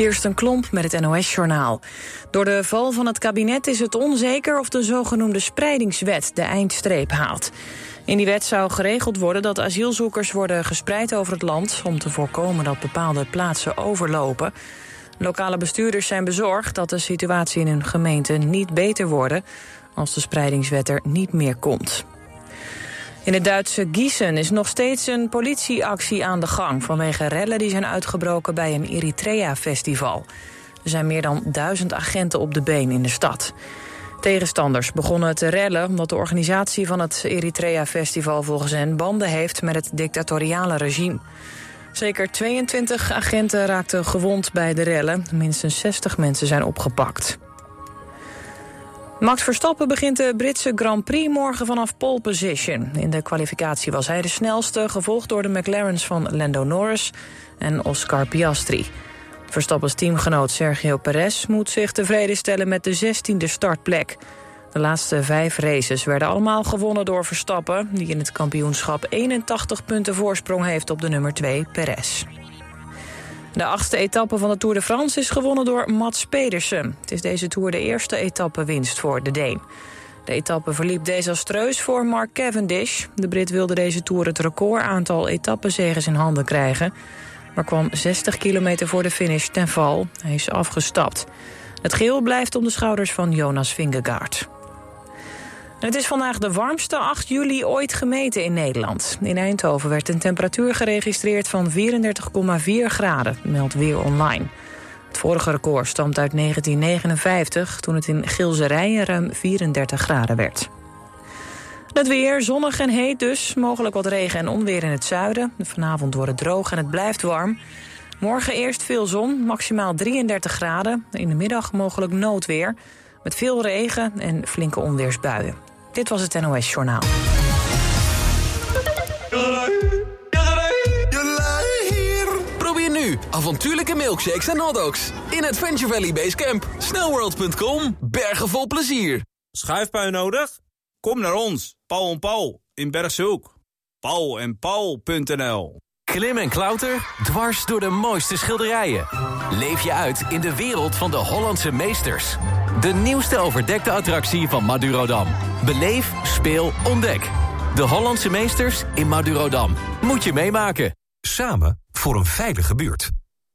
Kirsten Klomp met het NOS-journaal. Door de val van het kabinet is het onzeker of de zogenoemde spreidingswet de eindstreep haalt. In die wet zou geregeld worden dat asielzoekers worden gespreid over het land... om te voorkomen dat bepaalde plaatsen overlopen. Lokale bestuurders zijn bezorgd dat de situatie in hun gemeente niet beter wordt... als de spreidingswet er niet meer komt. In het Duitse Gießen is nog steeds een politieactie aan de gang... vanwege rellen die zijn uitgebroken bij een Eritrea-festival. Er zijn meer dan duizend agenten op de been in de stad. Tegenstanders begonnen te rellen omdat de organisatie van het Eritrea-festival... volgens hen banden heeft met het dictatoriale regime. Zeker 22 agenten raakten gewond bij de rellen. Minstens 60 mensen zijn opgepakt. Max Verstappen begint de Britse Grand Prix morgen vanaf pole position. In de kwalificatie was hij de snelste, gevolgd door de McLaren's van Lando Norris en Oscar Piastri. Verstappens teamgenoot Sergio Perez moet zich tevreden stellen met de 16e startplek. De laatste vijf races werden allemaal gewonnen door Verstappen... die in het kampioenschap 81 punten voorsprong heeft op de nummer 2, Perez. De achtste etappe van de Tour de France is gewonnen door Mats Pedersen. Het is deze Tour de eerste etappewinst voor de Deen. De etappe verliep desastreus voor Mark Cavendish. De Brit wilde deze Tour het record aantal etappezegers in handen krijgen... maar kwam 60 kilometer voor de finish ten val. Hij is afgestapt. Het geel blijft om de schouders van Jonas Vingegaard. Het is vandaag de warmste 8 juli ooit gemeten in Nederland. In Eindhoven werd een temperatuur geregistreerd van 34,4 graden, meldt Weer Online. Het vorige record stamt uit 1959, toen het in Gilserijen ruim 34 graden werd. Het weer, zonnig en heet dus. Mogelijk wat regen en onweer in het zuiden. Vanavond wordt het droog en het blijft warm. Morgen eerst veel zon, maximaal 33 graden. In de middag mogelijk noodweer. Met veel regen en flinke onweersbuien. Dit was het NOS Journaal. Probeer nu avontuurlijke milkshakes en hotdogs in Adventure Valley Base Camp. Snowworld.com, bergen vol plezier. Schuifpui nodig? Kom naar ons, Paul en Paul, in Bergshoek. Paul en Paul.nl Klim en klauter, dwars door de mooiste schilderijen. Leef je uit in de wereld van de Hollandse meesters. De nieuwste overdekte attractie van Madurodam. Beleef, speel, ontdek. De Hollandse meesters in Madurodam. Moet je meemaken. Samen voor een veilige buurt.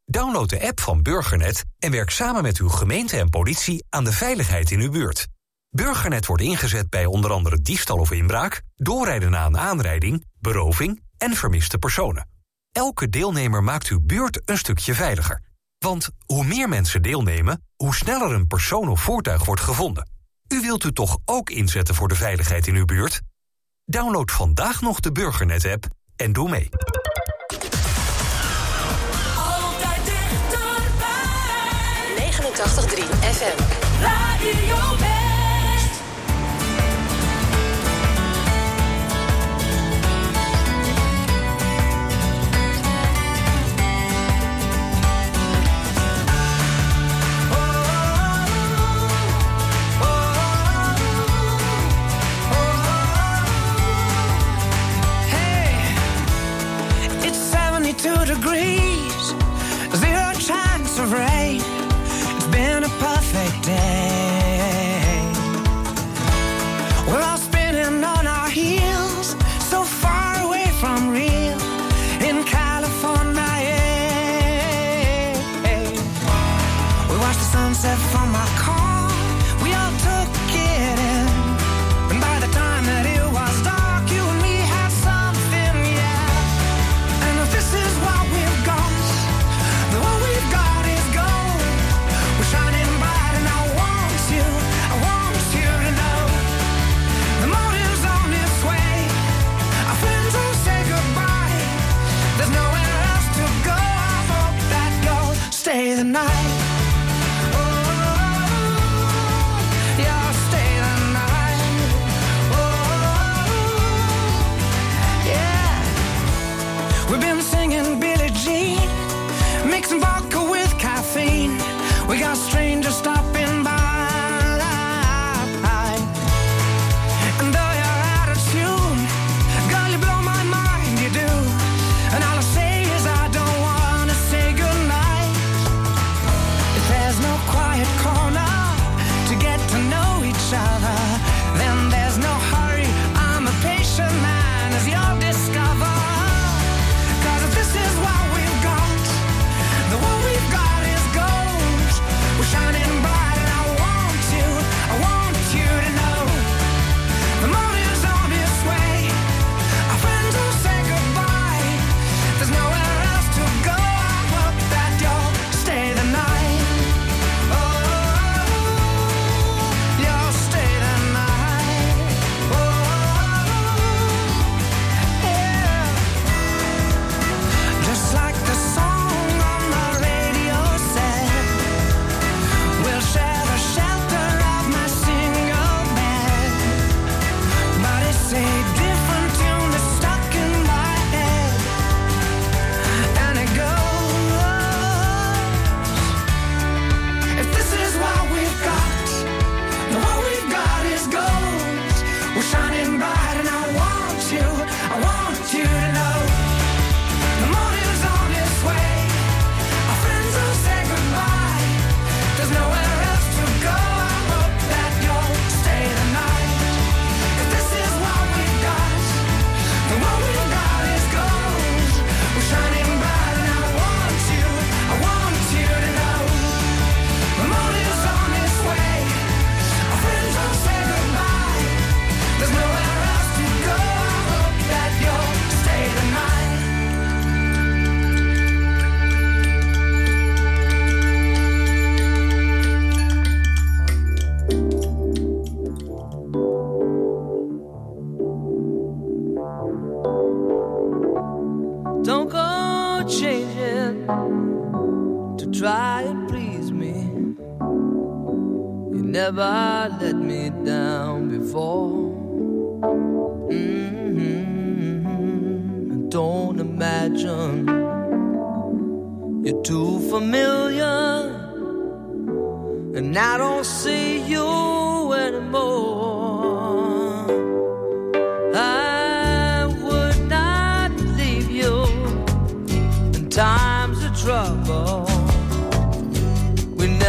Download de app van Burgernet en werk samen met uw gemeente en politie aan de veiligheid in uw buurt. Burgernet wordt ingezet bij onder andere diefstal of inbraak, doorrijden na een aanrijding, beroving en vermiste personen. Elke deelnemer maakt uw buurt een stukje veiliger. Want hoe meer mensen deelnemen, hoe sneller een persoon of voertuig wordt gevonden. U wilt u toch ook inzetten voor de veiligheid in uw buurt? Download vandaag nog de Burgernet-app en doe mee. Altijd dichterbij. 89.3 FM. Radio 72 degrees, zero chance of rain. It's been a perfect day.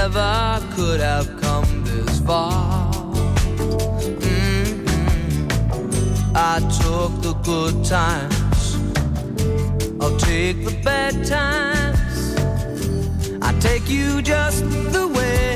Never could have come this far. Mhm. I took the good times, I'll take the bad times. I take you just the way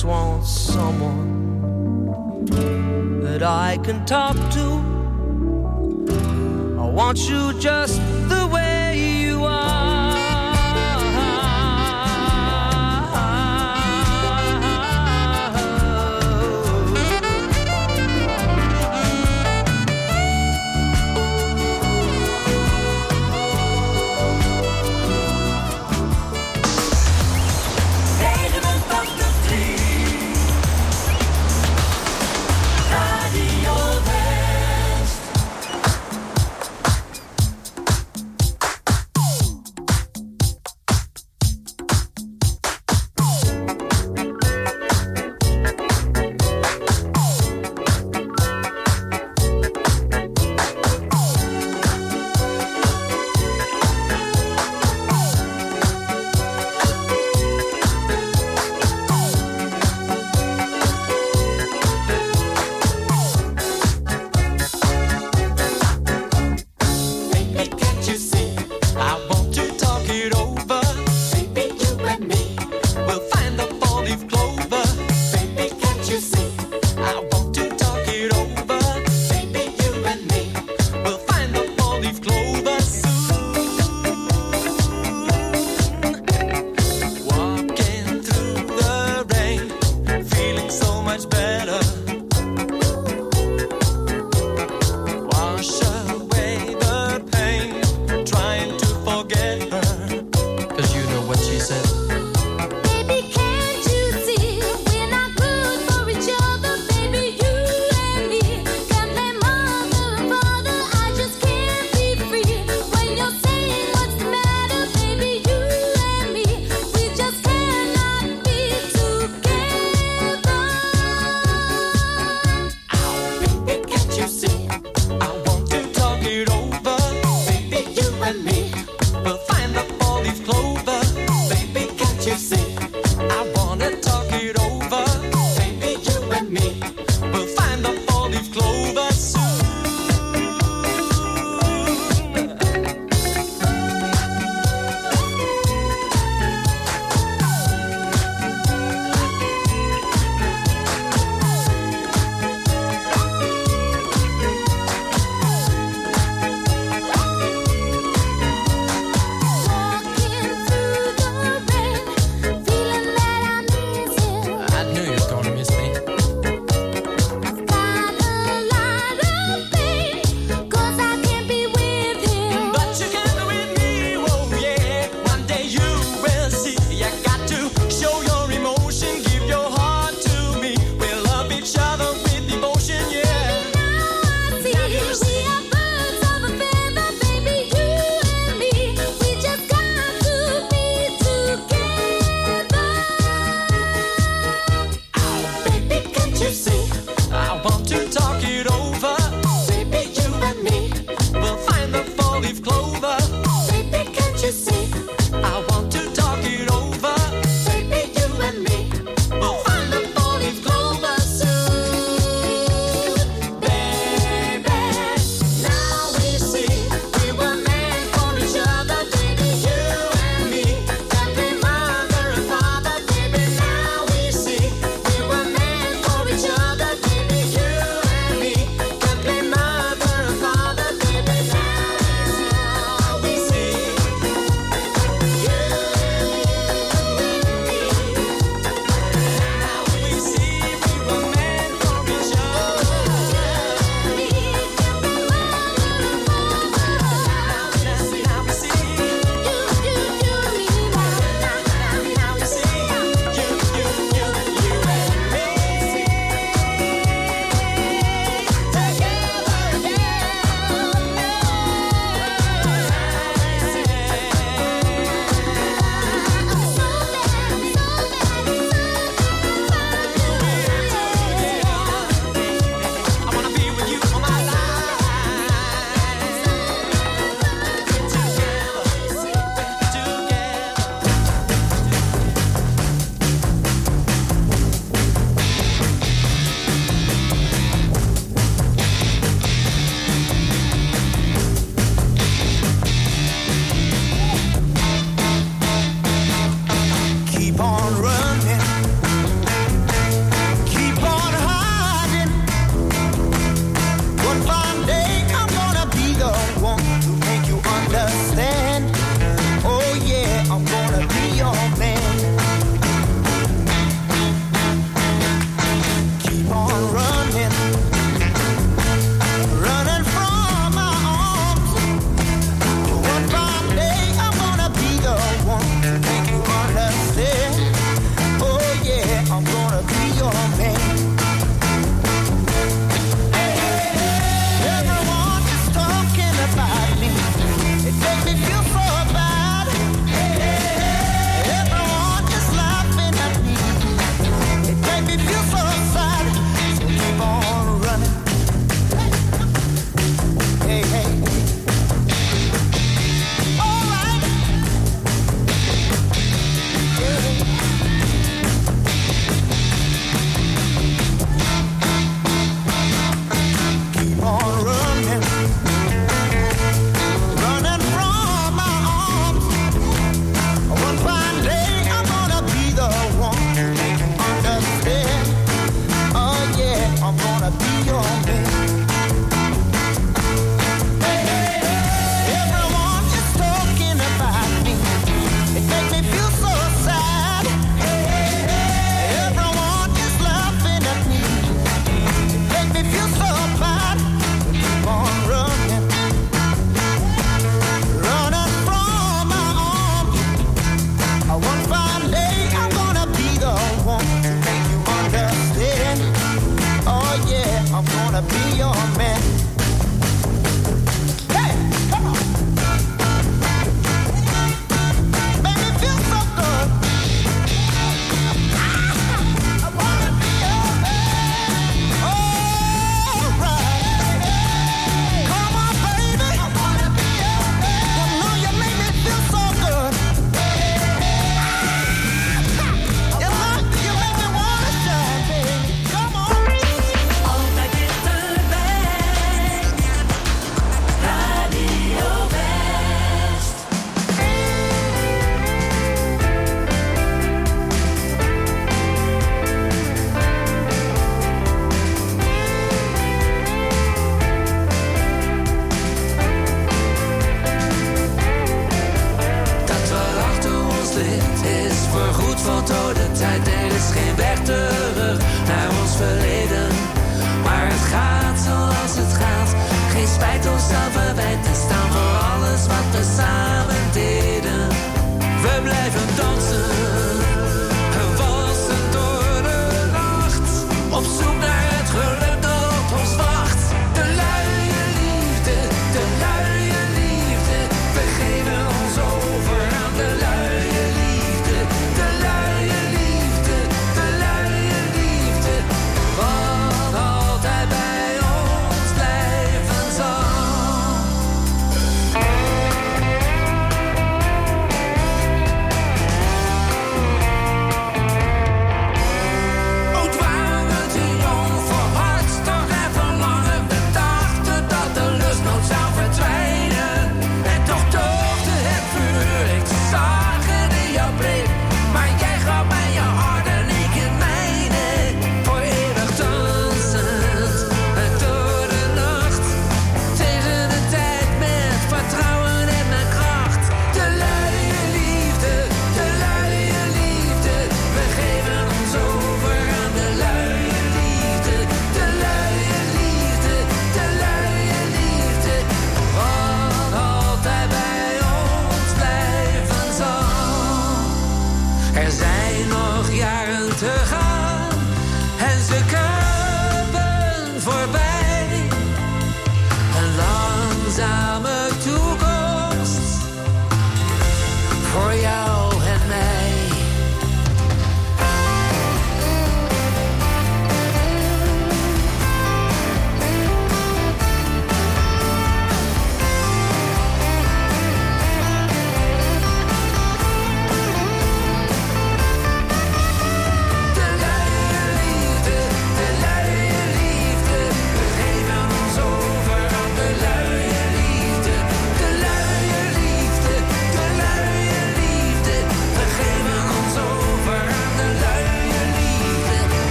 just want someone that I can talk to. I want you just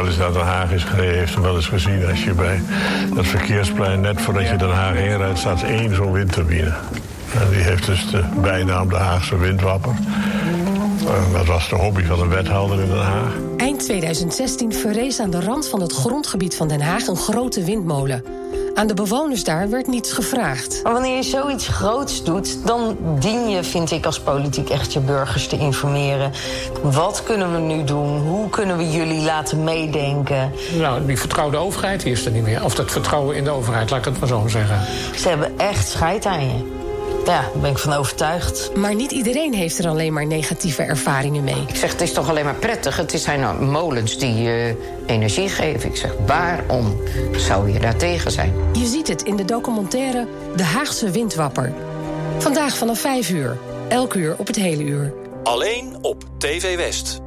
wel eens naar Den Haag is gereden, heeft hem wel eens gezien. Als je bij dat verkeersplein, net voordat je Den Haag inrijdt, staat één zo'n windturbine. Die heeft dus de bijnaam de Haagse windwapper. En dat was de hobby van een wethouder in Den Haag. Eind 2016 verrees aan de rand van het grondgebied van Den Haag een grote windmolen. Aan de bewoners daar werd niets gevraagd. Maar wanneer je zoiets groots doet, dan dien je, vind ik als politiek, echt je burgers te informeren. Wat kunnen we nu doen? Hoe kunnen we jullie laten meedenken? Nou, die vertrouwde overheid die is er niet meer. Of dat vertrouwen in de overheid, laat ik het maar zo zeggen. Ze hebben echt scheid aan je. Ja, daar ben ik van overtuigd. Maar niet iedereen heeft er alleen maar negatieve ervaringen mee. Ik zeg, het is toch alleen maar prettig. Het zijn nou molens die uh, energie geven. Ik zeg, waarom zou je daar tegen zijn? Je ziet het in de documentaire De Haagse Windwapper. Vandaag vanaf 5 uur. Elk uur op het hele uur. Alleen op TV West.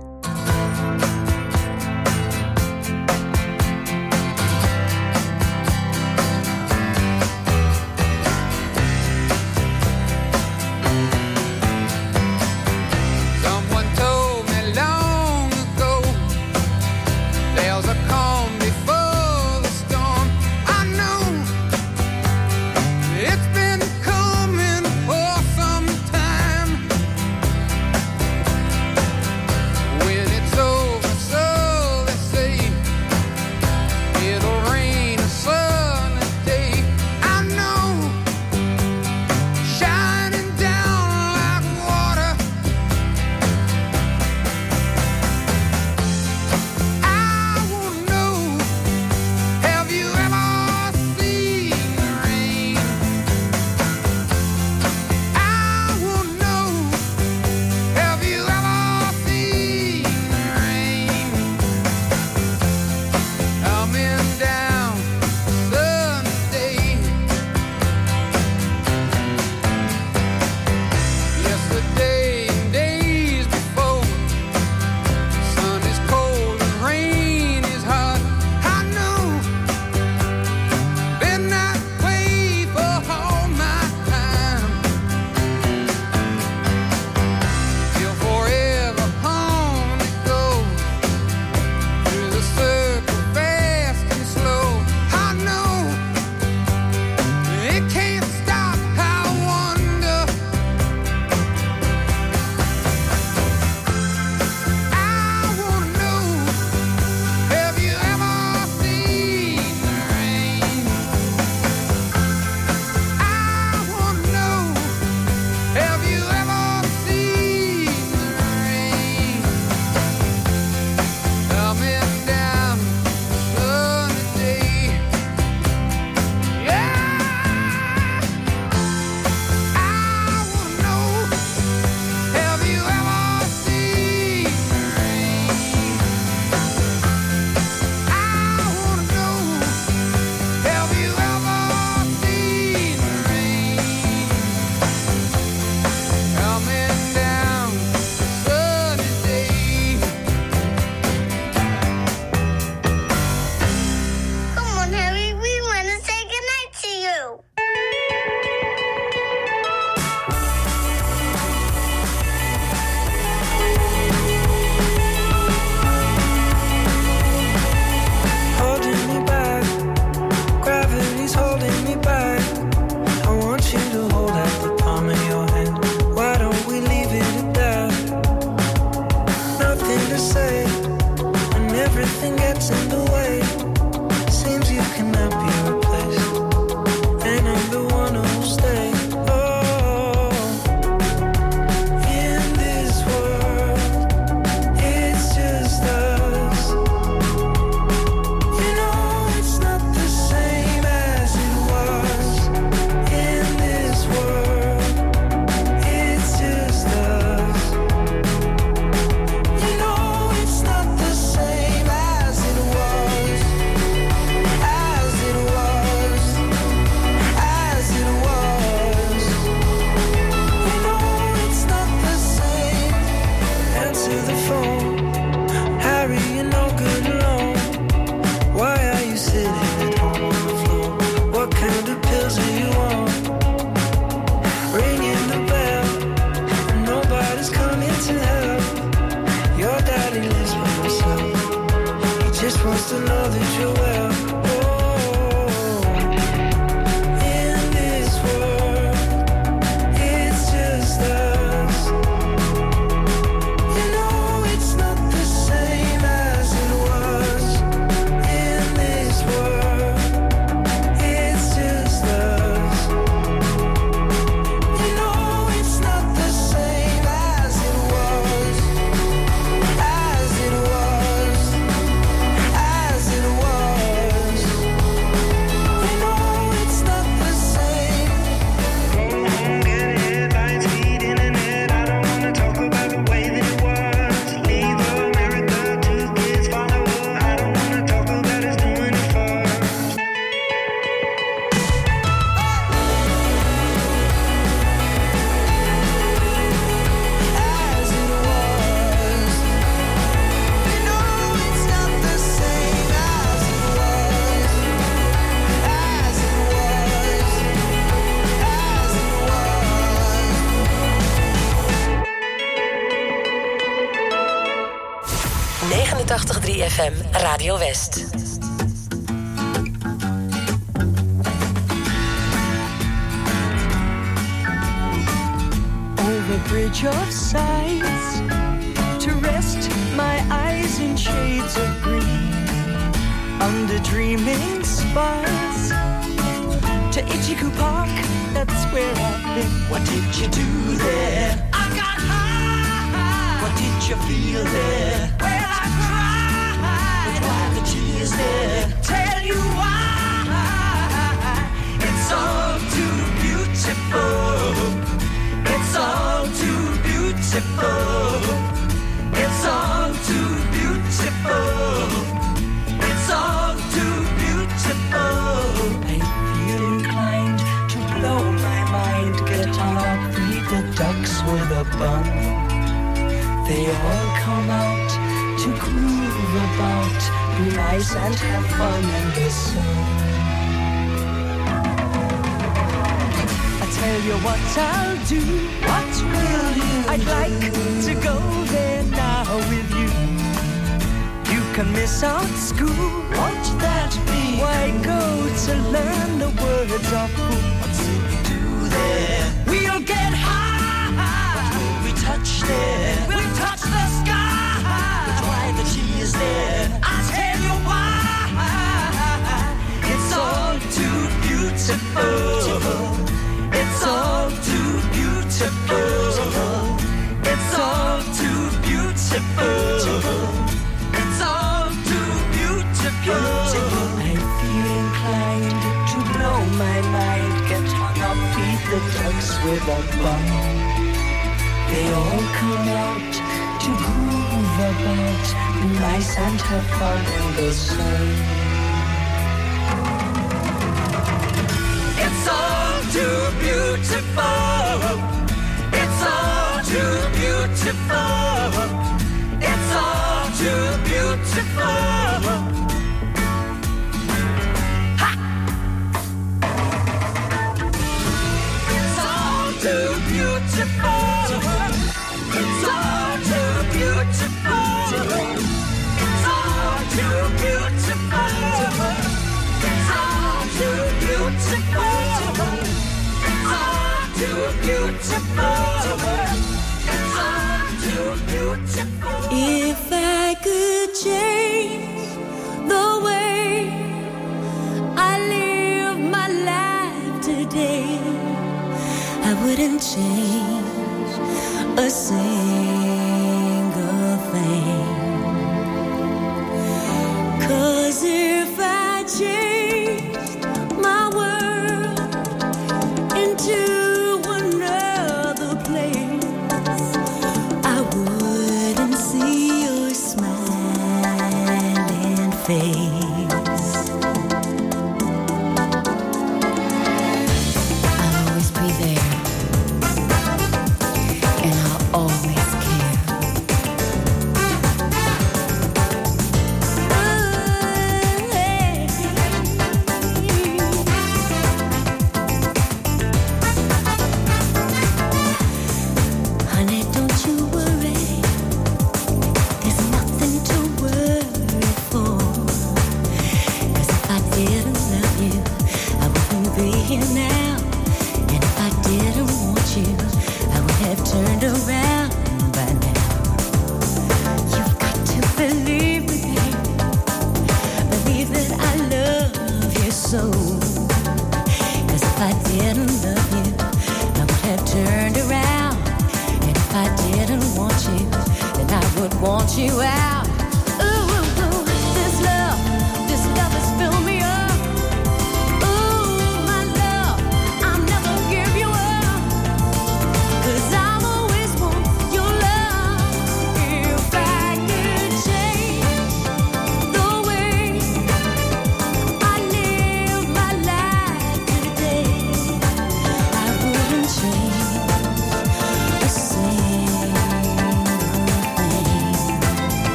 Radio West. can miss out school. What's that be? Why go to learn the words of who? What's it we do there? We'll get high. What will we touch there? With a fun. They all come out to groove about, nice and have fun in the sun. It's all too beautiful. It's all too beautiful. It's all too beautiful. too beautiful. It's all too beautiful. It's all too beautiful. It's all too beautiful. It's all too beautiful. If I could change the way I live my life today. I wouldn't change a thing.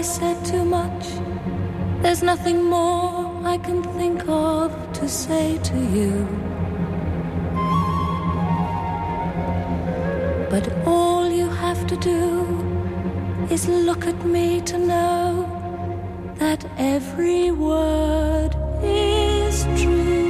I said too much. There's nothing more I can think of to say to you. But all you have to do is look at me to know that every word is true.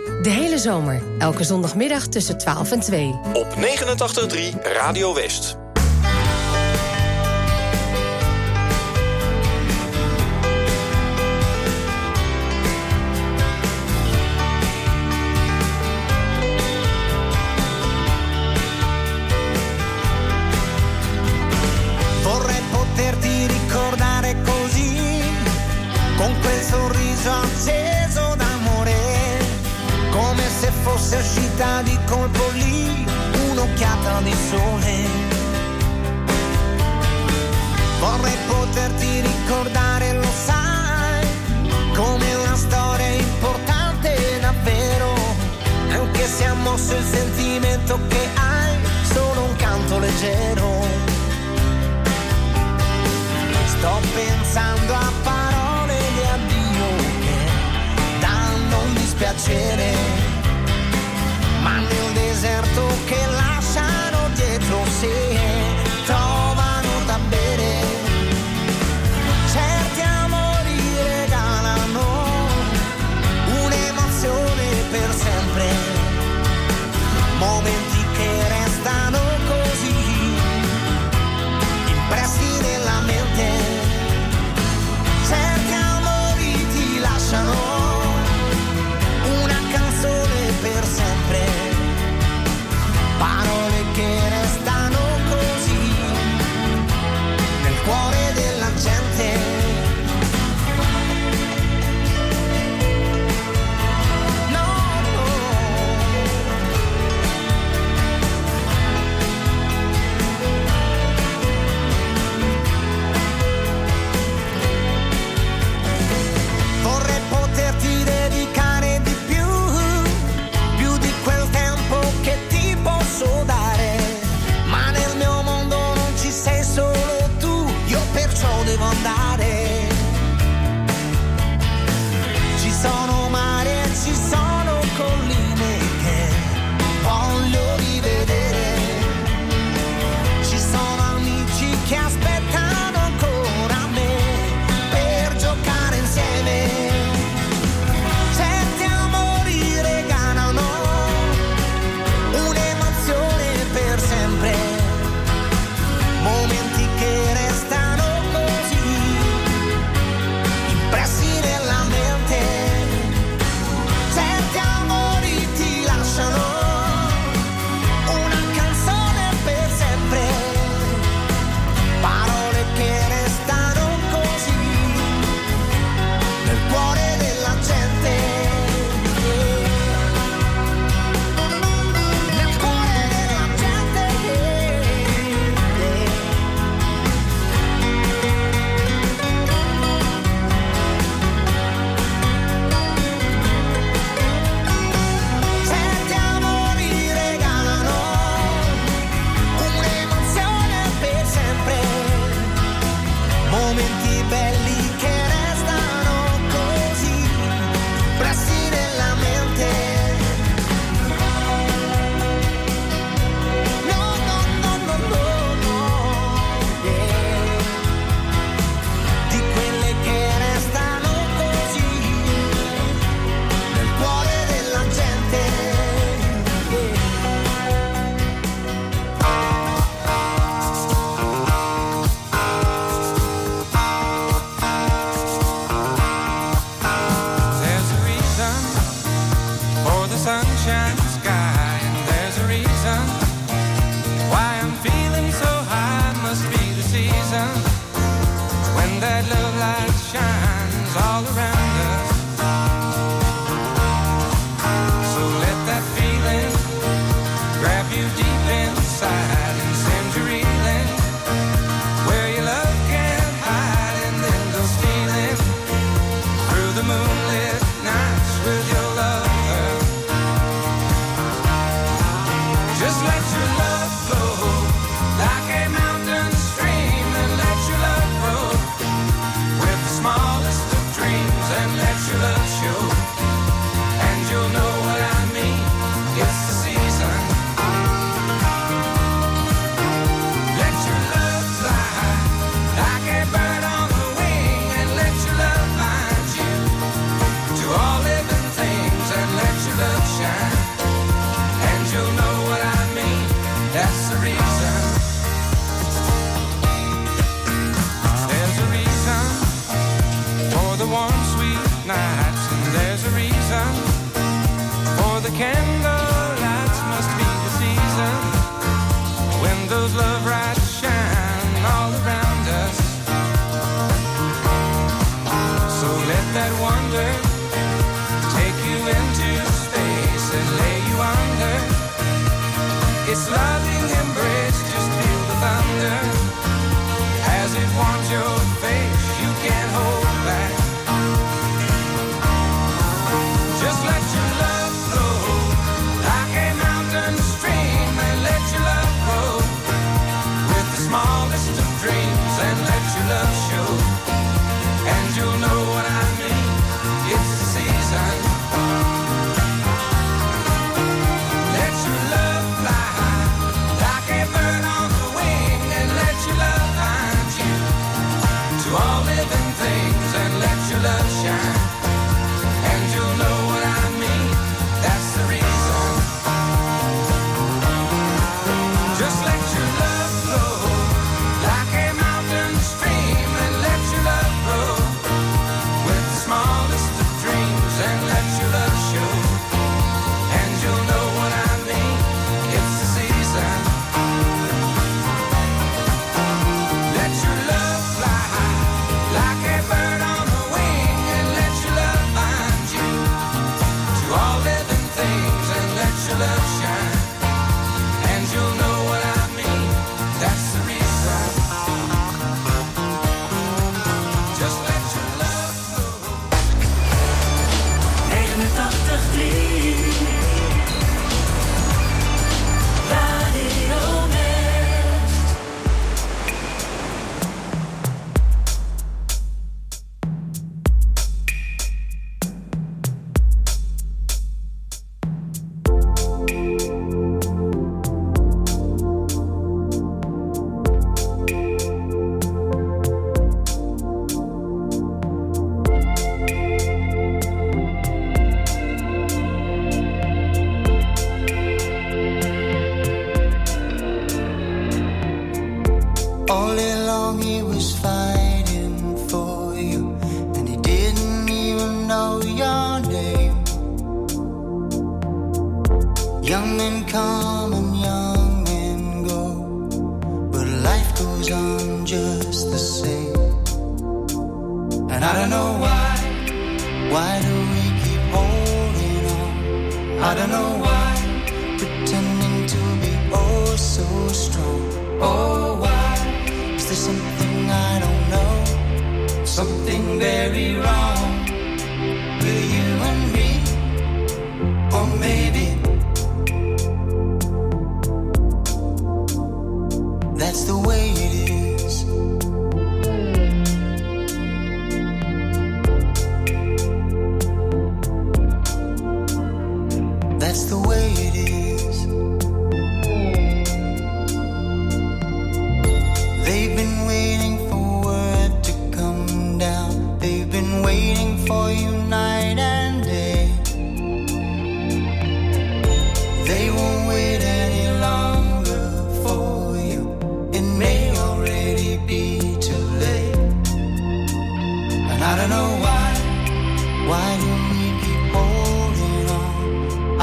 De hele zomer, elke zondagmiddag tussen 12 en 2. Op 89.3 Radio West. Uscita di colpo lì un'occhiata di sole. Vorrei poterti ricordare, lo sai, come una storia importante davvero, anche se ha mosso il sentimento che hai, solo un canto leggero. Sto pensando a parole di addio che danno un dispiacere, ma nel deserto che lasciano dietro sé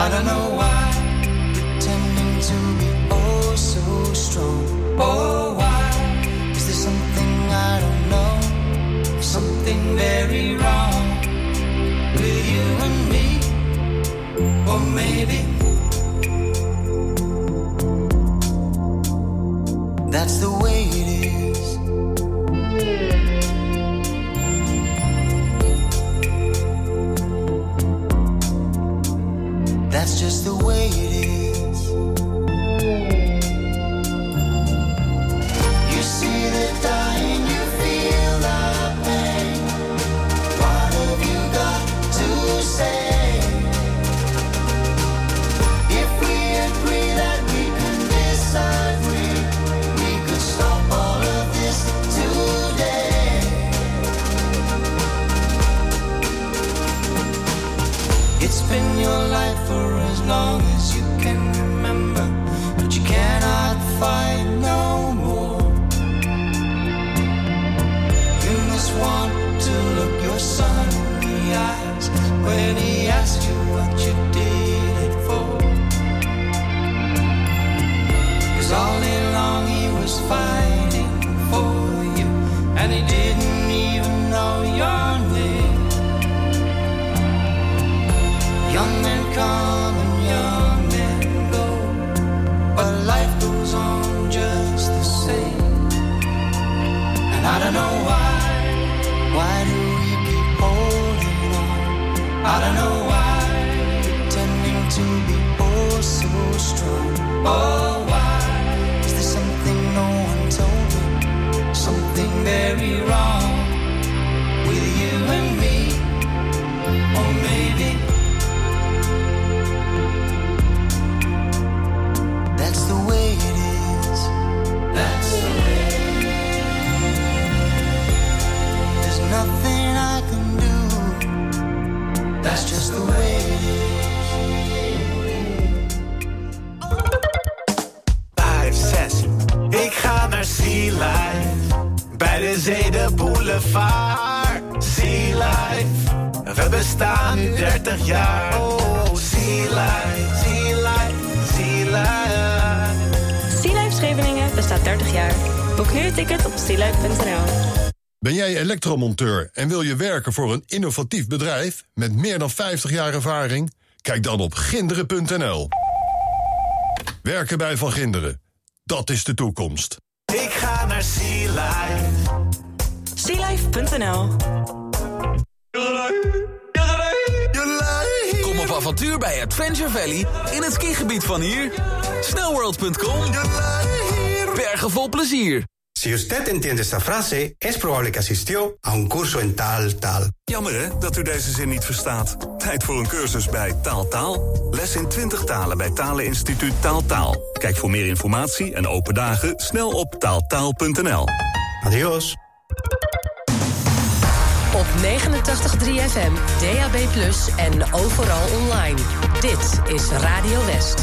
I don't know elektromonteur en wil je werken voor een innovatief bedrijf met meer dan 50 jaar ervaring? Kijk dan op ginderen.nl. Werken bij Van Ginderen, dat is de toekomst. Ik ga naar Sea Life. Sealife.nl Kom op avontuur bij Adventure Valley in het skigebied van hier. Snowworld.com. Bergen vol plezier. Si usted entiende esta frase, es probable que asistió a un curso en tal tal. Jammer hè, dat u deze zin niet verstaat. Tijd voor een cursus bij Taal Taal. Les in 20 talen bij Taleninstituut Taal Taal. Kijk voor meer informatie en open dagen snel op taaltaal.nl. Adios. Op 89.3 FM, DAB+, en overal online. Dit is Radio West.